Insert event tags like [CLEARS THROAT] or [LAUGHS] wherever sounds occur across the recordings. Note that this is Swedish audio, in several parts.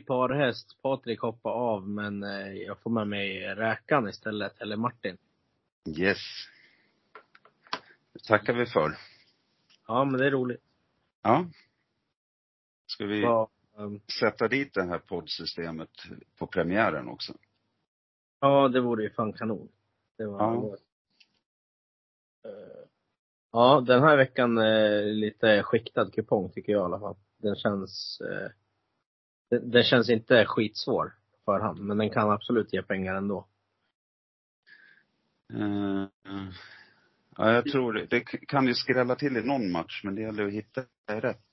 parhäst. Patrik hoppar av, men eh, jag får med mig Räkan istället, eller Martin. Yes. Det tackar vi för. Ja, men det är roligt. Ja. Ska vi Ja, ehm, sätta dit det här poddsystemet på premiären också? ja det vore ju fan kanon. Det var Ja. Eh, Ja, den här veckan är lite skiktad kupong tycker jag i alla fall. Den känns, eh, den, den känns inte skitsvår på förhand, men den kan absolut ge pengar ändå. Eh, ja, jag tror det. Det kan ju skrälla till i någon match, men det gäller att hitta rätt.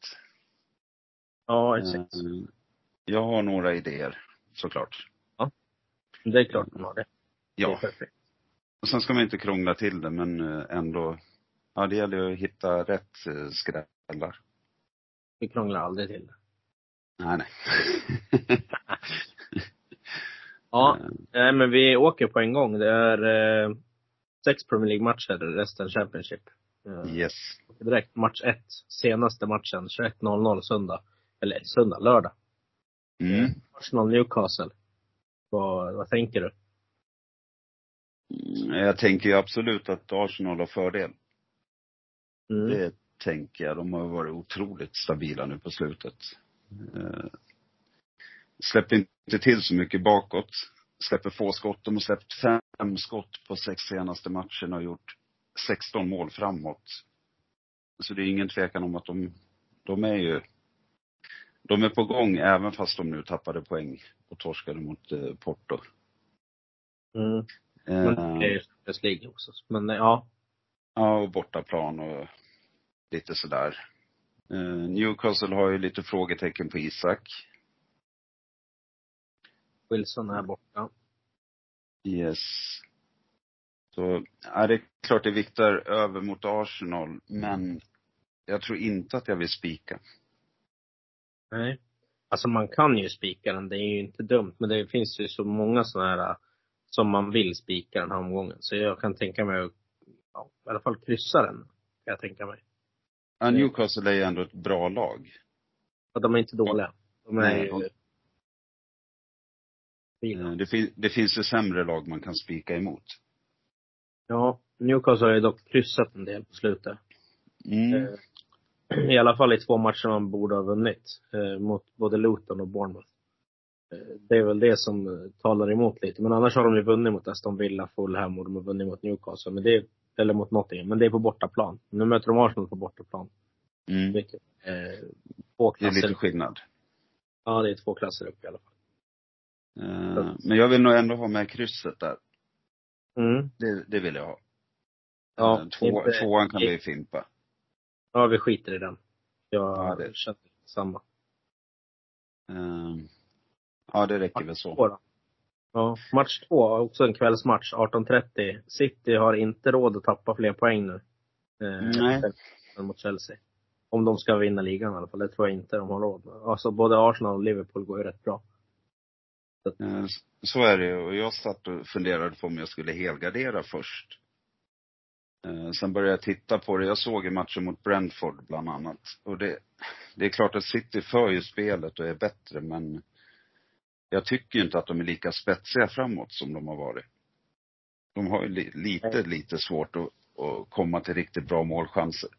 Ja, exakt. Eh, Jag har några idéer, såklart. Det är klart man har det. Det Ja. perfekt. Och sen ska man inte krångla till det, men eh, ändå. Ja, det gäller ju att hitta rätt skrällar. Vi krånglar aldrig till det. Nej, nej. [LAUGHS] Ja, Eh, nej men vi åker på en gång. Det är eh, sex Premier League-matcher, resten Championship. Eh, Yes. Direkt match ett, senaste matchen, 21.00 söndag. Eller söndag, lördag. Mm. Arsenal Newcastle. Vad, vad tänker du? Mm, Jag tänker ju absolut att Arsenal har fördel. Mm. Det tänker jag. De har varit otroligt stabila nu på slutet. Eh, släpper inte till så mycket bakåt. Släpper få skott. De har släppt fem skott på sex senaste matcherna och gjort 16 mål framåt. Så det är ingen tvekan om att de, de är ju, de är på gång även fast de nu tappade poäng och torskade mot eh, Porto. Mm. Men Eh, det är Champions League också. Men ja. Ja, och bortaplan och lite sådär. Eh, Newcastle har ju lite frågetecken på Isak. Wilson är borta. Yes. Så, ja, det är klart det viktar över mot Arsenal, men jag tror inte att jag vill spika. Nej. Alltså man kan ju spika den, det är ju inte dumt. Men det finns ju så många sådana här äh, som man vill spika den här omgången. Så jag kan tänka mig att, ja, i alla fall kryssa den. Kan jag tänka mig. Ja, Newcastle är ju ändå ett bra lag. Och de är inte dåliga. De är Nej, ju fina. Eh, Det, fin- det finns ju sämre lag man kan spika emot. Ja, Newcastle har ju dock kryssat en del på slutet. Mm. Eh, [CLEARS THROAT] I alla fall i två matcher man borde ha vunnit. Eh, mot både Luton och Bournemouth. Det är väl det som talar emot lite. Men annars har de ju vunnit mot Aston Villa, Fulham och de har vunnit mot Newcastle. Men det eller mot Nottingham. Men det är på bortaplan. Nu möter de Arsenal på bortaplan. Mm. Vilket, eh, två Det är klasser. lite skillnad. Ja, det är två klasser upp i alla fall. Eh, Men jag vill nog ändå ha med krysset där. Mm. Det, det vill jag ha. Ja, Eh, Två, inte- tvåan kan bli fimpa. Ja, vi skiter i den. Jag Ja, det- känner samma. Eh, Ja, det räcker väl så. Två då. Ja, match två, också en kvällsmatch, 18.30. City har inte råd att tappa fler poäng nu. Eh, Nej. mot Chelsea. Om de ska vinna ligan i alla fall. Det tror jag inte de har råd med. Alltså både Arsenal och Liverpool går ju rätt bra. Eh, s- Så är det. Och jag satt och funderade på om jag skulle helgardera först. Eh, Sen började jag titta på det. Jag såg ju matchen mot Brentford bland annat. Och det, det är klart att City för ju spelet och är bättre, men jag tycker ju inte att de är lika spetsiga framåt som de har varit. De har ju li, lite, lite svårt att, att komma till riktigt bra målchanser.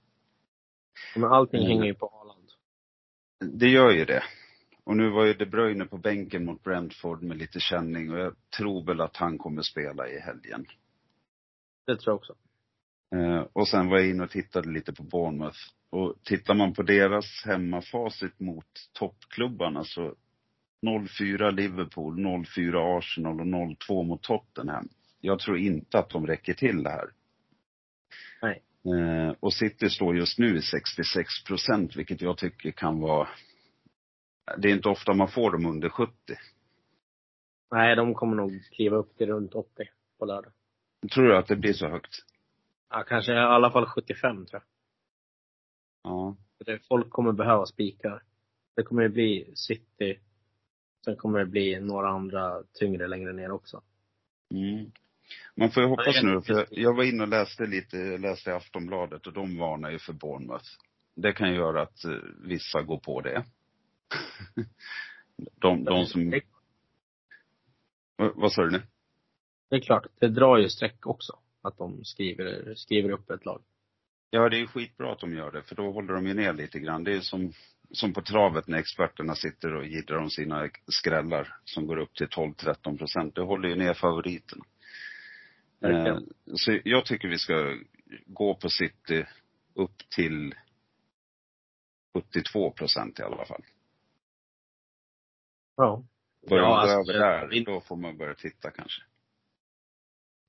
Men allting Mm. hänger ju på Haaland. Det gör ju det. Och nu var ju De Bruyne på bänken mot Brentford med lite känning och jag tror väl att han kommer spela i helgen. Det tror jag också. Eh, och sen var jag inne och tittade lite på Bournemouth. Och tittar man på deras hemmafacit mot toppklubbarna så 0-4 Liverpool, 0-4 Arsenal och 0-2 mot Tottenham. Jag tror inte att de räcker till det här. Nej. Eh, och City står just nu i 66 procent, vilket jag tycker kan vara det är inte ofta man får dem under 70. Nej, de kommer nog kliva upp till runt 80 på lördag. Tror du att det blir så högt? Ja, kanske i alla fall 75 tror jag. Ja. Folk kommer behöva spikar. Det kommer ju bli City. Sen kommer det bli några andra tyngre längre ner också. Mm. Man får ju hoppas nu, för jag, var inne och läste lite, läste i Aftonbladet och de varnar ju för Bournemouth. Det kan göra att eh, vissa går på det. [LAUGHS] De, de som, vad sa du nu? det är klart, det drar ju streck också. Att de skriver, skriver upp ett lag. Ja, det är ju skitbra att de gör det, för då håller de ju ner lite grann. Det är som, som på travet när experterna sitter och jiddrar om sina skrällar som går upp till 12-13 procent. Det håller ju ner favoriten. Eh, Verkligen. så jag tycker vi ska gå på City upp till 72 procent i alla fall. Ja. Börjar man gå alltså, över där, in- då får man börja titta kanske.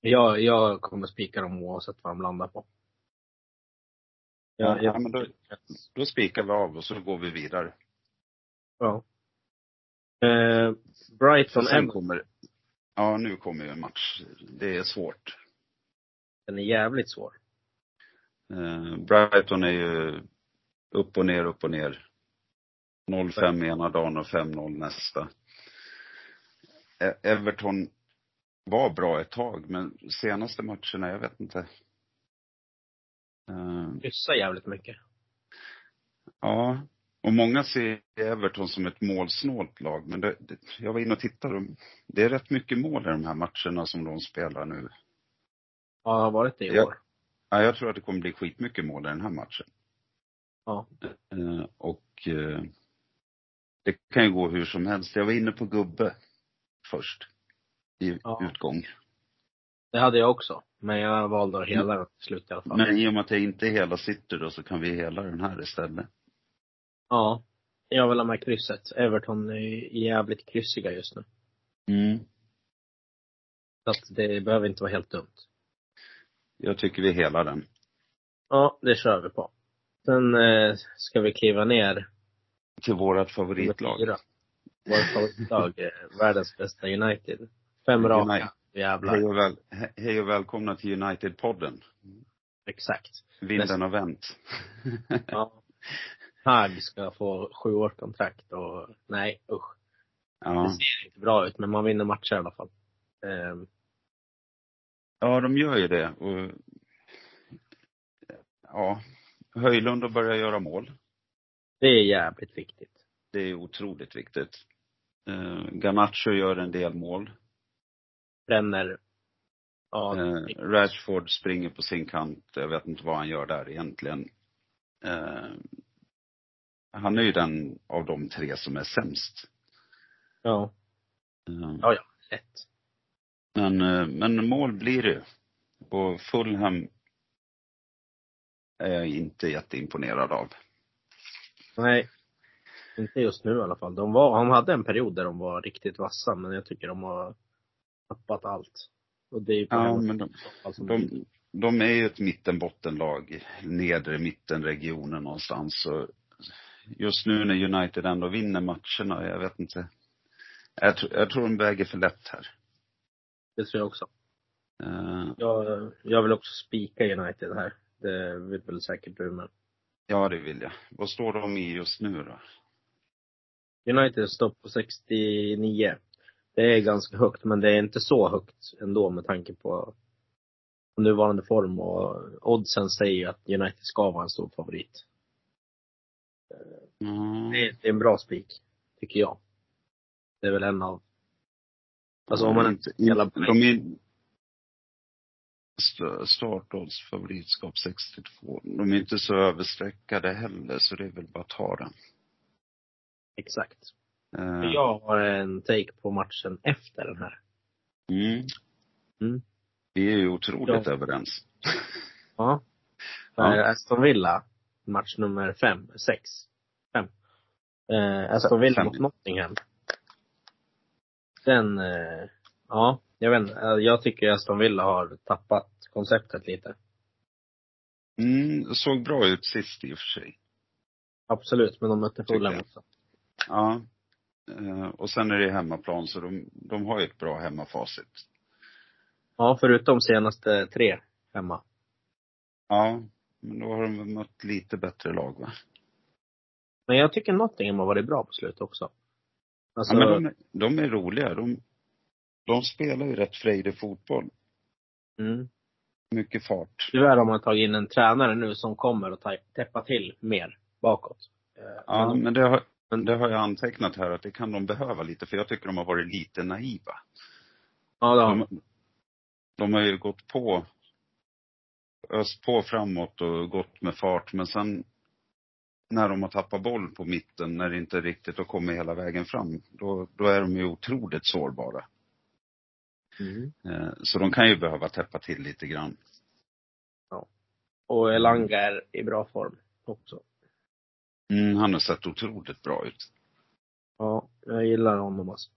Jag, jag kommer spika dem oavsett vad de landar på. Ja, jag, men då, då spikar vi av och så går vi vidare. ja. Eh, Brighton, Sen Everton, kommer, ja nu kommer ju en match. Det är svårt. den är jävligt svår. Eh, Brighton är ju upp och ner, upp och ner. 0-5 ena dagen och 5-0 nästa. E- Everton var bra ett tag, men senaste matcherna, jag vet inte. Eh, Kryssar jävligt mycket. ja, och många ser Everton som ett målsnålt lag, men det, det, jag var inne och tittade. och Det är rätt mycket mål i de här matcherna som de spelar nu. Ja, det har varit det i Ja. år. Ja, jag tror att det kommer bli skitmycket mål i den här matchen. Ja. Eh, och eh, det kan ju gå hur som helst. Jag var inne på gubbe först. I Ja. utgång. Det hade jag också. Men jag valde att hela den till slut i alla fall. Men i och med att jag inte hela sitter då så kan vi hela den här istället. Ja. Jag vill ha med krysset. Everton är jävligt kryssiga just nu. Mm. Så att det behöver inte vara helt dumt. Jag tycker vi hela den. Ja, det kör vi på. Sen eh, ska vi kliva ner Till nummer favoritlag. Vårt favoritlag, eh, världens bästa United. Fem raka. Jävlar. Hej och, väl, he- hej och välkomna till United-podden. Exakt. Vinden har vänt. [LAUGHS] Ja. Hag ska få sju års kontrakt och nej, usch. Det ja. ser inte bra ut, men man vinner matcher i alla fall. Ehm, ja, de gör ju det. Och, ja, Höjlund har börjat göra mål. det är jävligt viktigt. Det är otroligt viktigt. Uh, Garnacho gör en del mål. Bränner. Ja, Eh, Rashford springer på sin kant. Jag vet inte vad han gör där egentligen. Eh, han är ju den av de tre som är sämst. ja, Eh, ja, ja, lätt. men, eh, men mål blir det. Och Fulham är jag inte jätteimponerad av. Nej. Inte just nu i alla fall. De var, de hade en period där de var riktigt vassa, men jag tycker de har tappat allt. Och det är ju på Ja, men de, i så fall som de, de är ju ett mittenbottenlag, nedre mittenregionen någonstans. Så just nu när United ändå vinner matcherna, jag vet inte. Jag, tr- jag tror de väger för lätt här. Det tror jag också. Eh, Jag, jag vill också spika United här. Det vill väl säkert du med. ja, det vill jag. Vad står de i just nu då? United står på 69. Det är ganska högt, men det är inte så högt ändå med tanke på nuvarande form och oddsen säger ju att United ska vara en stor favorit. Mm. Det är, det är en bra spik, tycker jag. Det är väl en av, alltså om man inte de är st- startodds favoritskap 62. De är inte så överstreckade heller, så det är väl bara att ta den. exakt. Eh, Jag har en take på matchen efter den här. Mm. Mm. Vi är ju otroligt Ja. överens. [LAUGHS] Ja. Ja. Eh, Aston Villa, match nummer fem, sex, fem. Eh, Aston Villa Fem. mot Nottingham. Den, eh, ja, jag vet inte. Eh, Jag tycker Aston Villa har tappat konceptet lite. Mm, såg bra ut sist i och för sig. Absolut, men de mötte Fulham också. Ja. Eh, och sen är det hemmaplan, så de, de har ju ett bra hemmafacit. Ja, förutom senaste tre hemma. Ja, men då har de mött lite bättre lag va? Men jag tycker Nottingham har varit bra på slutet också. Alltså, Ja, men de, är- de är roliga. De, de spelar ju rätt frejdig fotboll. mm. Mycket fart. Tyvärr har man tagit in en tränare nu som kommer att täppa till mer bakåt. Eh, Ja, men men det har, Men det har jag antecknat här att det kan de behöva lite, för jag tycker de har varit lite naiva. Ja, det har De, de har ju gått på, öst på framåt och gått med fart, men sen när de har tappat boll på mitten, när det inte riktigt har kommit hela vägen fram, då, då är de ju otroligt sårbara. mm. Eh, Så de kan ju behöva täppa till lite grann. Och Elanga är i bra form också. Mm, han har sett otroligt bra ut. Ja, jag gillar honom alltså.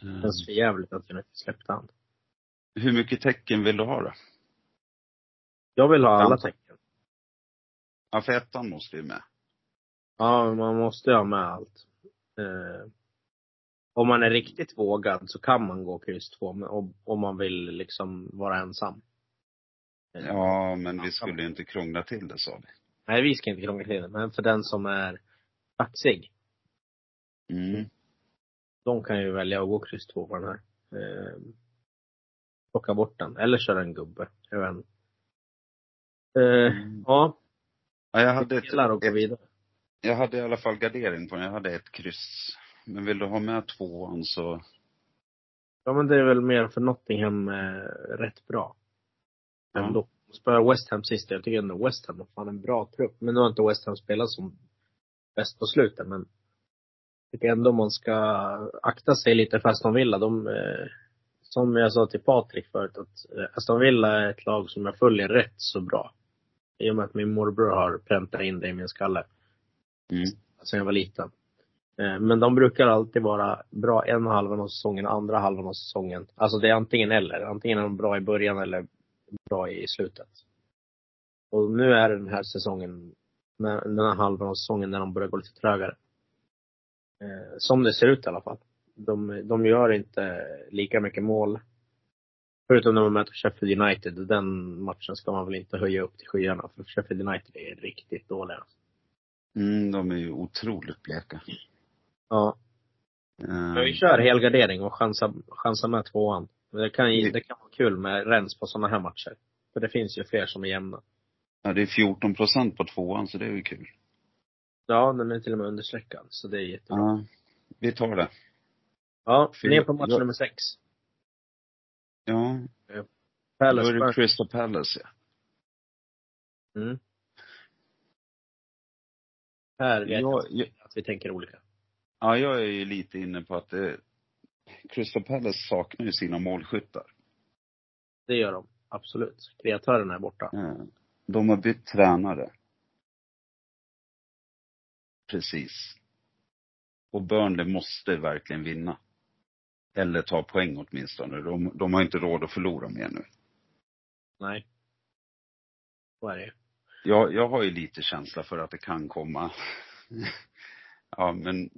Det Eh, känns för jävligt att vi inte släppte han. Hur mycket tecken vill du ha då? Jag vill ha alla tecken. Ja, för ettan måste ju med. Ja, man måste ha med allt. Eh, om man är riktigt vågad så kan man gå kryss två, om, om man vill liksom vara ensam. Ja, men vi skulle ju inte krångla till det sa vi. Nej, vi ska inte krångla till det, men för den som är kaxig, Mm. de kan ju välja att gå kryss två på den här. Eh, plocka bort den, eller köra en gubbe. Jag vet inte. Eh, Mm. ja, Ja, jag hade gillar att gå ett, vidare. jag hade i alla fall gardering på den. Jag hade ett kryss. Men vill du ha med tvåan så, Ja, men det är väl mer för Nottingham eh, rätt bra. Ja. Spöade West Ham sist. Jag tycker ändå West Ham har fan en bra trupp. Men nu har inte West Ham spelat som bäst på slutet, men jag tycker ändå man ska akta sig lite för Aston Villa. De, eh, som jag sa till Patrik förut, att eh, Aston Villa är ett lag som jag följer rätt så bra. I och med att min morbror har präntat in det i min skalle mm. sen jag var liten. Eh, Men de brukar alltid vara bra en halvan av säsongen, andra halvan av säsongen. Alltså det är antingen eller. Antingen är de bra i början eller bra i slutet. Och nu är det den här säsongen, den här halvan av säsongen när de börjar gå lite trögare. Eh, Som det ser ut i alla fall. De, de gör inte lika mycket mål. Förutom när man möter Sheffield United. Den matchen ska man väl inte höja upp till skyarna. För Sheffield United är riktigt dåliga. Mm, de är ju otroligt bleka. Ja. Eh, Men vi kör helgardering och chansar, chansar med tvåan. Det kan, ju- det kan vara kul med rens på sådana här matcher. För det finns ju fler som är jämna. Ja, det är 14 procent på tvåan, så det är ju kul. Ja, den är till och med understreckad. Så det är jättebra. Ja, vi tar det. Ja, ner på match nummer sex. Ja, då Palace är det. Crystal Palace, ja. Mm. Här vet jag jag, att vi tänker olika. ja, jag är ju lite inne på att det, Crystal Palace saknar ju sina målskyttar. Det gör de. Absolut. Kreatörerna är borta. Eh, De har bytt tränare. Precis. Och Burnley måste verkligen vinna. Eller ta poäng åtminstone. De, de har inte råd att förlora mer nu. Nej. Så är det. Jag, jag har ju lite känsla för att det kan komma, [LAUGHS] ja men,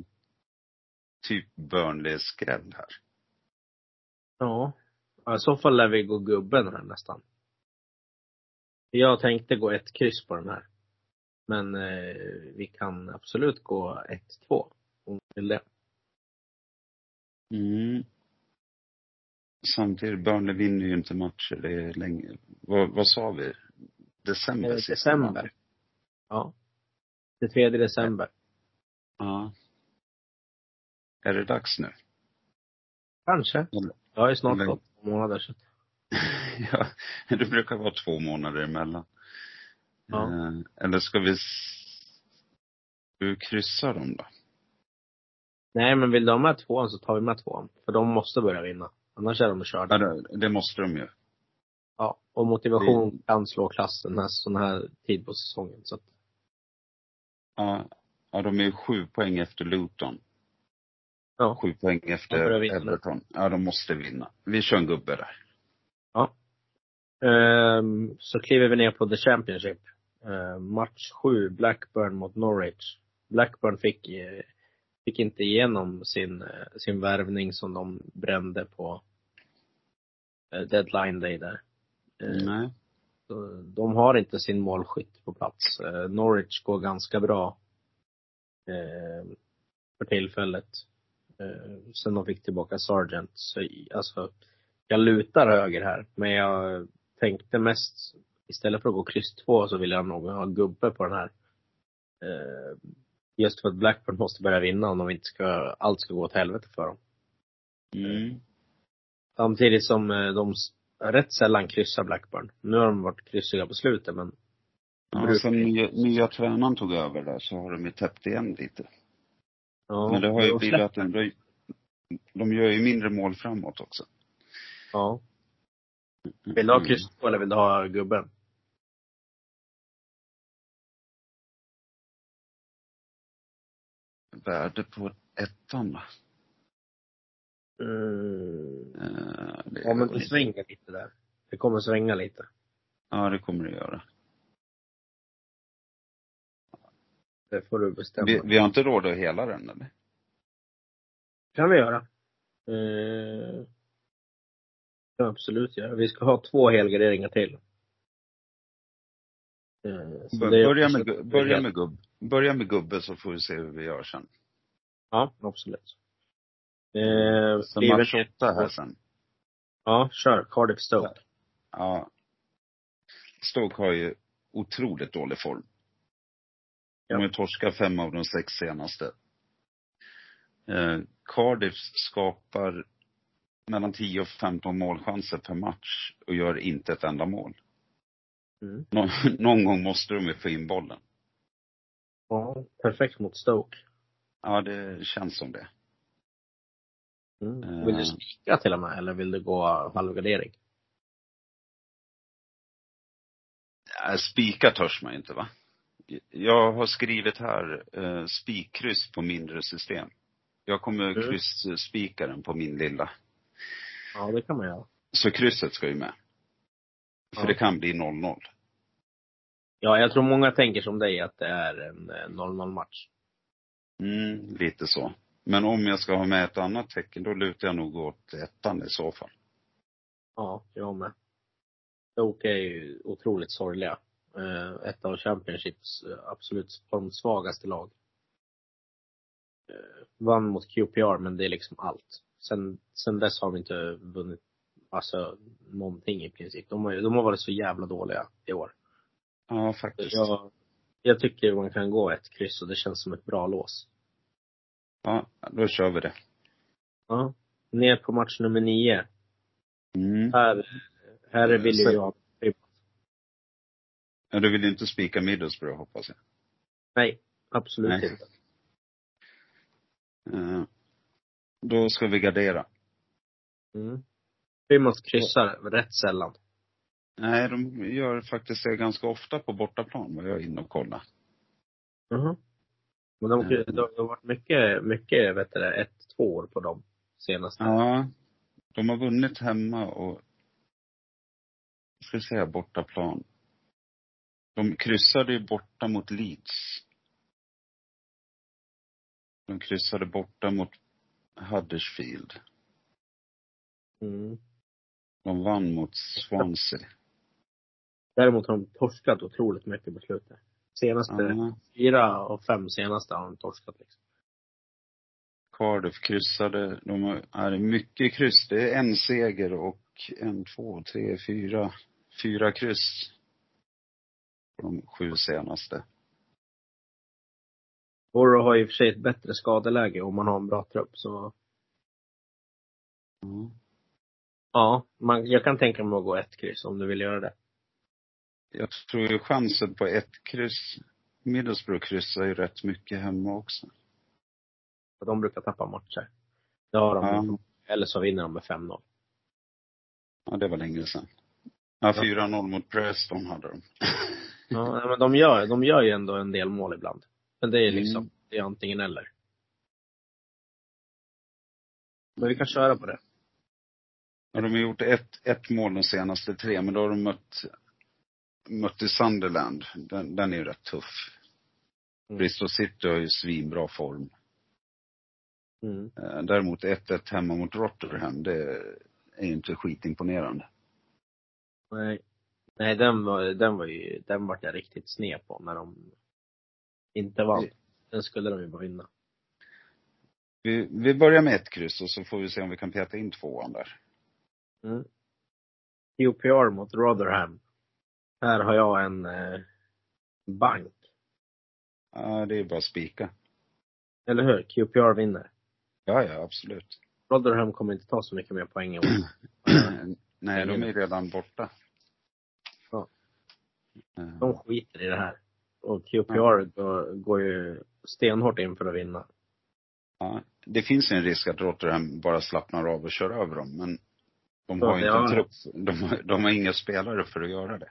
typ Burnley-skräll här. Ja. I så fall lär vi gå gubben här nästan. Jag tänkte gå ett kryss på den här. Men eh, vi kan absolut gå ett, två. Om vi vill det. Mm. Samtidigt, Burnley vinner ju inte matcher. Det är länge. Vad, vad sa vi? December Eh, december. Ja. 23 december. Ja. Är det dags nu? Kanske. Eller- Jag har ju snart gått två månader så. [LAUGHS] ja, det brukar vara två månader emellan. Ja. Eh, eller ska vi, ska vi kryssa dem då? Nej, men vill de ha med tvåan så tar vi med tvåan. För de måste börja vinna. Annars är de körda. Ja, det, det måste de ju. Ja. Och motivation kan slå klassen här, sån här tid på säsongen. Så att, Ja, ja, de är ju sju poäng efter Luton. Ja. Sju poäng efter. Everton. Ja, de måste vinna. Vi kör en gubbe där. Ehm, så kliver vi ner på The Championship. Ehm, match sju, Blackburn mot Norwich. Blackburn fick, eh, fick inte igenom sin, eh, sin värvning som de brände på eh, deadline day där. Ehm, Nej. de har inte sin målskytt på plats. Norwich går ganska bra för tillfället. Eh, sen de fick tillbaka Sargent. Så alltså, jag lutar höger här. Men jag tänkte mest, istället för att gå kryss två så vill jag nog ha gubbe på den här. Eh, Just för att Blackburn måste börja vinna om de inte ska, allt ska gå åt helvete för dem. Mm. Samtidigt som eh, de rätt sällan kryssar Blackburn. Nu har de varit kryssiga på slutet men Ja, sen nya, nya tränaren tog över där så har de ju täppt igen lite. Ja, Men det har ju de blivit att de, de gör ju mindre mål framåt också. Ja. Vill du ha kryss två eller vill du ha gubben? Värde på ettan? Mm. Eh, det Ja men det svänger lite där. Det kommer svänga lite. Ja, det kommer det göra. Det får du bestämma. Vi, vi har inte råd att hela den eller? kan vi göra. Eh, kan absolut göra. Vi ska ha två helgarderingar till. Eh, Börja med, gu- börja med gubb. Börja med gubbe så får vi se hur vi gör sen. Ja, absolut. Eh, Så match åtta här sen. Ja, kör. Cardiff Stoke. Ja. Stoke har ju otroligt dålig form. De har torskat fem av de sex senaste. Eh, Cardiff skapar mellan 10 och 15 målchanser per match och gör inte ett enda mål. Mm. Någon, [LAUGHS] någon gång måste de ju få in bollen. Ja, perfekt mot Stoke. Ja, det känns som det. Mm. Eh. Vill du spika till och med eller vill du gå halvgardering? Spika törs man inte va? Jag har skrivit här eh, spikkryss på mindre system. Jag kommer Mm. kryss-spika den på min lilla. Ja, det kan man göra. Så krysset ska ju med. För Ja. det kan bli 0-0. Ja, jag tror många tänker som dig att det är en eh, 0-0 match. Mm, lite så. Men om jag ska ha med ett annat tecken, då lutar jag nog åt ettan i så fall. Ja, jag med. Stoke är ju otroligt sorgliga. Eh, ett av Championships eh, absolut formsvagaste lag. Eh, vann mot QPR, men det är liksom allt. Sen, sen dess har de inte vunnit, alltså någonting i princip. De har, de har varit så jävla dåliga i år. Ja, faktiskt. Jag, jag tycker man kan gå ett kryss och det känns som ett bra lås. Ja, då kör vi det. Ja. Ner på match nummer nio. Mm. Här, här vill ju Så- jag Ja, du vill inte spika Middlesbrough hoppas jag. Nej, absolut Nej. inte. Eh, då ska vi gardera. Mm. Plymouth kryssar rätt sällan. Nej, de gör faktiskt det ganska ofta på bortaplan, vad jag är inne och kollar. Mhm. Men de, Mm. de, har varit mycket, mycket, vet du det, ett, två år på dem senaste. Ja, de har vunnit hemma och, jag ska säga bortaplan. De kryssade ju borta mot Leeds. De kryssade borta mot Huddersfield. Mm. De vann mot Swansea. Däremot har de torskat otroligt mycket på slutet. Senaste, Ja, fyra och fem senaste har de torskat liksom. Cardiff kryssade. De är mycket kryss. Det är en seger och en, två, tre, fyra, fyra kryss. De sju senaste. Borough har i och för sig ett bättre skadeläge om man har en bra trupp så, Mm. ja, man, jag kan tänka mig att gå ett kryss om du vill göra det. Jag tror ju chansen på ett kryss, Middlesbrough kryssar ju rätt mycket hemma också. För de brukar tappa matcher. Det har de. Ja. Eller så vinner de med 5-0. Ja, det var länge sedan. Ja, 4-0 mot Preston hade de. [LAUGHS] Ja, men de gör, de gör ju ändå en del mål ibland. Men det är liksom, Mm. det är antingen eller. Men vi kan köra på det. Ja, de har gjort ett, ett mål de senaste tre, men då har de mött, mött i Sunderland. Den, den är ju rätt tuff. Mm. Bristol City har ju svinbra form. Mm. Eh, Däremot 1-1 hemma mot Rotherham, det är ju inte skitimponerande. Nej. Nej, den var, den var ju, den vart jag riktigt sned på när de inte vann. Den skulle de ju bara vinna. Vi, vi börjar med ett kryss och så får vi se om vi kan peta in tvåan där. Mm. QPR mot Rotherham. Här har jag en eh, bank. Ja, det är bara spika. Eller hur? QPR vinner. Ja, ja, absolut. Rotherham kommer inte ta så mycket mer poäng i år. [CLEARS THROAT] Nej, de är redan borta. Eh, De skiter i det här. Och QPR går, går ju stenhårt in för att vinna. Ja, det finns en risk att Rotherham bara slappnar av och kör över dem, men de har det inte en trupp. De har, de har inga spelare för att göra det.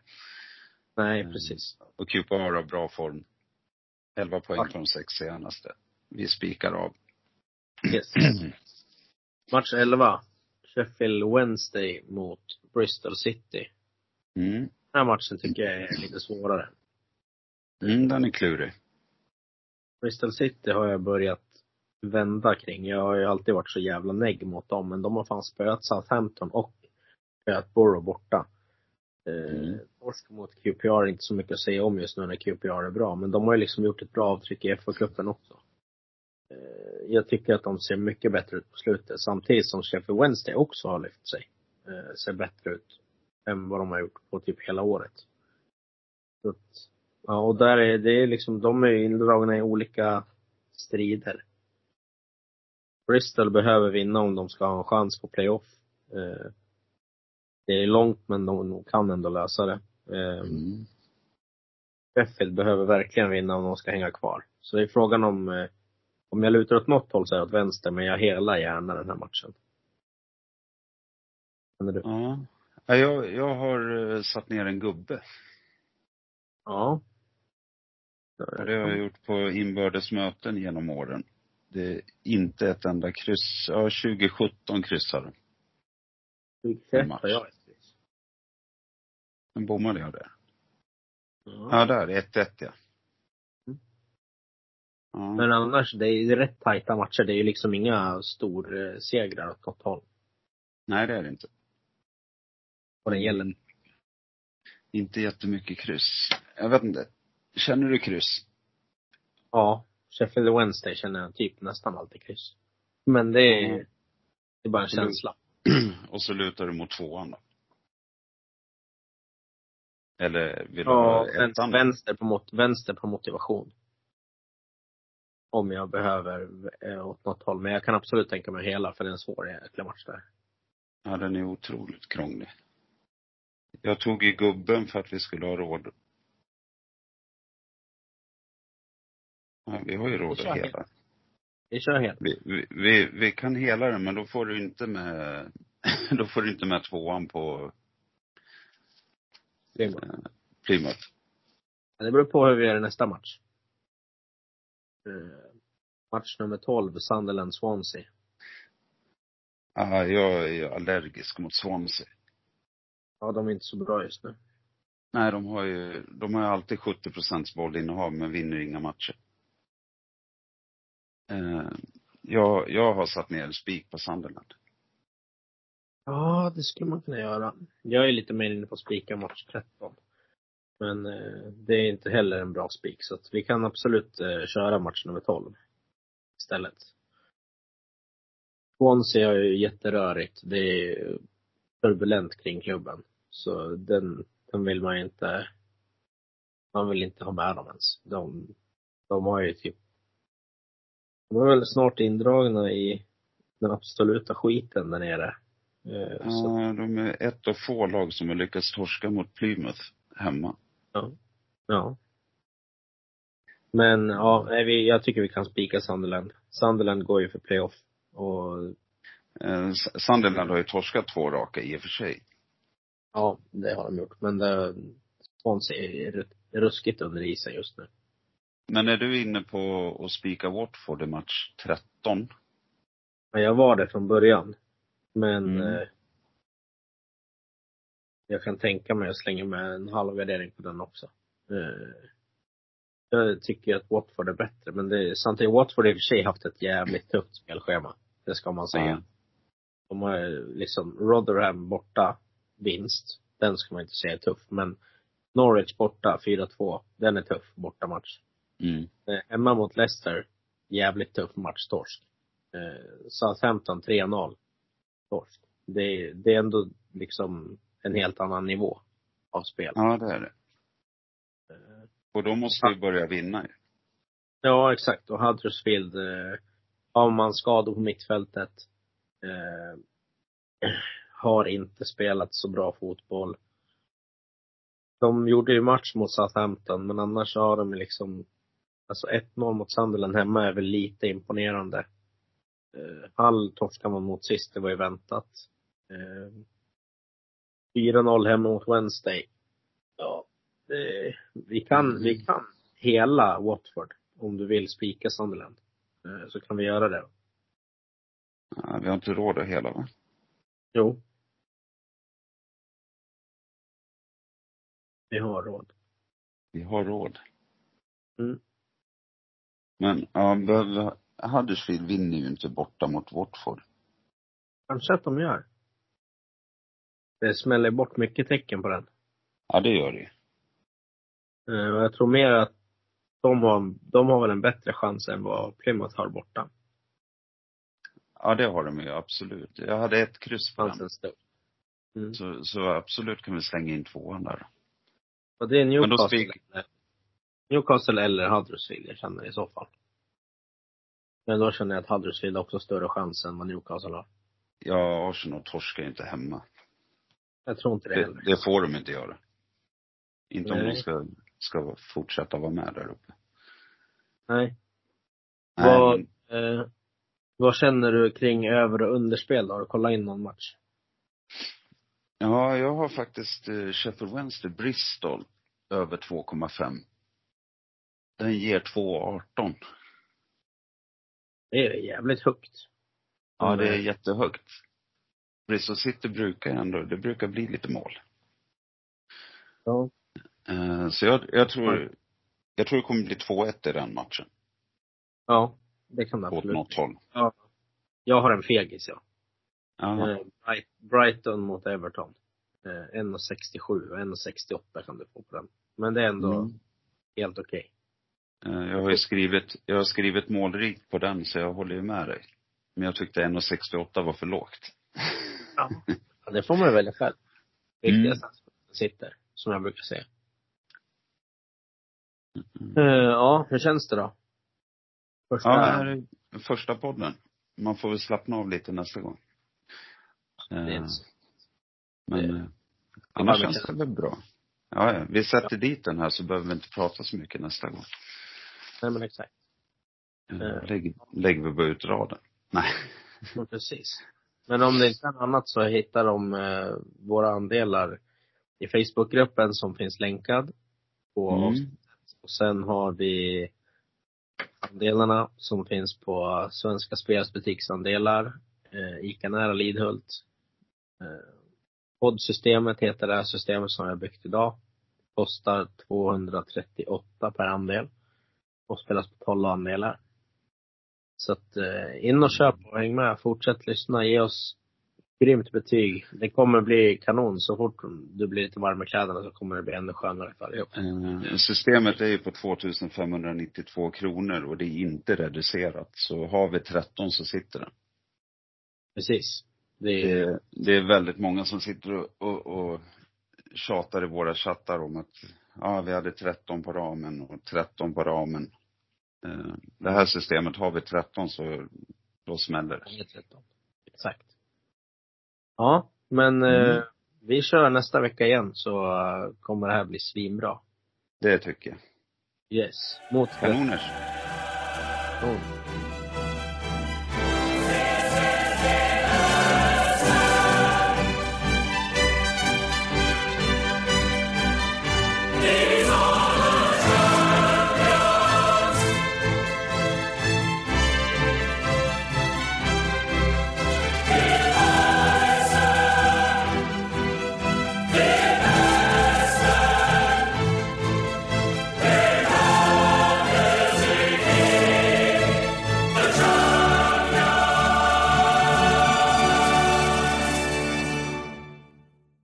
Nej, Mm. precis. Och QPR har bra form. 11 poäng de sex senaste. Vi spikar av. Yes. [CLEARS THROAT] Match 11. Sheffield Wednesday mot Bristol City. Mm. Den här matchen tycker jag är lite svårare. Mm, den är klurig. Bristol City har jag börjat vända kring. Jag har ju alltid varit så jävla negg mot dem, men de har fan spöat Southampton och spöat Borough borta. Eh, Mm. Torsk mot QPR är inte så mycket att säga om just nu när QPR är bra, men de har ju liksom gjort ett bra avtryck i FA-cupen också. Eh, jag tycker att de ser mycket bättre ut på slutet, samtidigt som Sheffield Wednesday också har lyft sig. Eh, ser bättre ut än vad de har gjort på typ hela året. Så att, ja, och där är det är liksom, de är indragna i olika strider. Bristol behöver vinna om de ska ha en chans på playoff. Eh, det är långt men de, de kan ändå lösa det. Eh, Mm. Sheffield behöver verkligen vinna om de ska hänga kvar. Så det är frågan om, eh, om jag lutar åt något håll så är det åt vänster, men jag helar gärna den här matchen. Känner du? Ja. Ja, Jag, jag har eh, satt ner en gubbe. Ja. Och det har jag gjort på inbördes möten genom åren. Det är inte ett enda kryss. Ja, 2017 kryssade. 21 match. har jag ett kryss. Men bommade jag där? Ja. Ja, där. 1-1 ja. Mm. Men annars, det är rätt tajta matcher. Det är ju liksom inga storsegrar åt något håll. Nej, det är det inte. Vad det gäller. Inte jättemycket kryss. Jag vet inte. Känner du kryss? Ja. Sheffield Wednesday känner jag typ nästan alltid kryss. Men det är, Ja. det är bara en känsla. [CLEARS THROAT] Och så lutar du mot tvåan då? Eller vill du Ja, ha vänster, ettan? vänster, på mot, vänster på motivation. Om jag behöver eh, åt något håll. Men jag kan absolut tänka mig hela, för det är en svår jäkla match där. Ja, den är otroligt krånglig. Jag tog ju gubben för att vi skulle ha råd. Ja, vi har ju råd att hela. Vi kör helt. Vi, vi, vi, vi kan hela den, men då får du inte med, [LAUGHS] då får du inte med tvåan på Plymouth. eh, Plymouth. Det beror på hur vi gör i nästa match. Eh, match nummer 12, Sunderland-Swansea. Ja, jag är allergisk mot Swansea. Ja, de är inte så bra just nu. Nej, de har ju, de har ju alltid 70 procents bollinnehav men vinner inga matcher. Eh, jag, jag har satt ner en spik på Sunderland. Ja, det skulle man kunna göra. Jag är lite mer inne på att spika match 13. Men eh, det är inte heller en bra spik, så att vi kan absolut eh, köra match nummer 12 istället. Swansea är ju jätterörigt. Det är turbulent kring klubben. Så den, den vill man inte, man vill inte ha med dem ens. De, de har ju typ, de är väl snart indragna i den absoluta skiten där nere. Eh, så, Ja, de är ett av få lag som har lyckats torska mot Plymouth hemma. ja. Men ja, vi, jag tycker vi kan spika Sunderland. Sunderland går ju för playoff. Och Eh, Sunderland har ju torskat två raka i och för sig. Ja, det har de gjort. Men det, Swansea är ru- ruskigt under isen just nu. Men är du inne på att spika Watford i match 13? Men jag var det från början. Men Mm. eh, jag kan tänka mig att slänga med en halv gardering på den också. Eh, jag tycker att Watford är bättre, men det samtidigt Watford har i och för sig haft ett jävligt tufft spelschema. Det ska man säga. Ja. De har liksom Rotherham borta, vinst. Den ska man inte säga är tuff, men Norwich borta, 4-2. Den är tuff, bortamatch. Mm. Eh, hemma mot Leicester, jävligt tuff match, torsk. Eh, Southampton 3-0, torsk. Det, är- det är ändå liksom en helt annan nivå av spel. Ja, det är det. Eh, Och då måste vi börja vinna ju. Ja, exakt. Och Huddersfield eh, har man skador på mittfältet. Eh, har inte spelat så bra fotboll. De gjorde ju match mot Southampton, men annars har de liksom Alltså 1-0 mot Sunderland hemma är väl lite imponerande. Eh, Hall torskade man mot sist, det var ju väntat. Eh, 4-0 hemma mot Wednesday. Ja, det, vi kan, vi kan hela Watford om du vill spika Sunderland. Eh, så kan vi göra det. Ja, vi har inte råd att hela va? Jo. Vi har råd. Vi har råd. Mm. Men, ja, Huddersfield vinner ju inte borta mot Watford. Kanske att de gör. Det smäller bort mycket tecken på den. Ja, det gör det. Eh, jag tror mer att de har, de har väl en bättre chans än vad Plymouth har borta. Ja, det har de ju absolut. Jag hade ett kryss på den. Mm. Så, så absolut kan vi slänga in tvåan där. Och det är Newcastle. spik- Newcastle eller Huddersfield jag känner i så fall. Men då känner jag att Huddersfield har också större chans än vad Newcastle har. Ja, Arsenal torskar inte hemma. Jag tror inte det Det, heller. det får de inte göra. Inte om Nej. de ska, ska fortsätta vara med där uppe. Nej. Nej, Vad, eh, vad känner du kring över och underspel? Har du kollat in någon match? Ja, jag har faktiskt eh, Sheffield Wednesday Bristol över 2,5. Den ger 2,18. Det är jävligt högt. Ja, det är Mm. jättehögt. Bristol City brukar ändå, det brukar bli lite mål. Ja. Eh, Så jag, jag tror, jag tror det kommer bli 2-1 i den matchen. Ja, det kan det Åt absolut. något håll. Jag har en fegis ja. Eh, Bright- Brighton mot Everton. Eh, 1,67 och 1,68 kan du få på den. Men det är ändå Mm. helt okej. Eh, Jag har ju skrivit, jag har skrivit målrikt på den så jag håller ju med dig. Men jag tyckte 1,68 var för lågt. Ja. [LAUGHS] ja. Det får man ju välja själv. Mm. Viktigast att den sitter, som jag brukar säga. Eh, ja, hur känns det då? Första, Ja, det här är första podden. Man får väl slappna av lite nästa gång. Det är Eh, så. Men det- eh, annars bara känns det väl bra. Ja, ja. Vi sätter dit den här så behöver vi inte prata så mycket nästa gång. Nej men exakt. Eh. Lägg, lägger vi bara ut raden. Nej. Ja, precis. Men om det inte är annat så hittar de eh, våra andelar i Facebookgruppen som finns länkad på. Mm. Och sen har vi andelarna som finns på Svenska Spels butiksandelar, eh, ICA Nära Lidhult. Eh, Poddsystemet heter det här systemet som har byggt idag. Kostar 238 per andel. Och spelas på 12 andelar. Så att eh, in och köp och häng med. Fortsätt lyssna. Ge oss grymt betyg. Det kommer bli kanon. Så fort du blir lite varm i kläderna så kommer det bli ännu skönare för allihop. Eh, Systemet är ju på 2592 kronor och det är inte reducerat. Så har vi 13 så sitter den. Precis. Det är, Det, det är väldigt många som sitter och, och, och tjatar i våra chattar om att ja, vi hade 13 på ramen och 13 på ramen. Eh, Det här systemet, har vi 13 så då smäller det. Inget 13. Exakt. Ja, men eh, Mm. vi kör nästa vecka igen så eh, kommer det här bli svinbra. Det tycker jag. Yes. Mot Kanoners. kanon.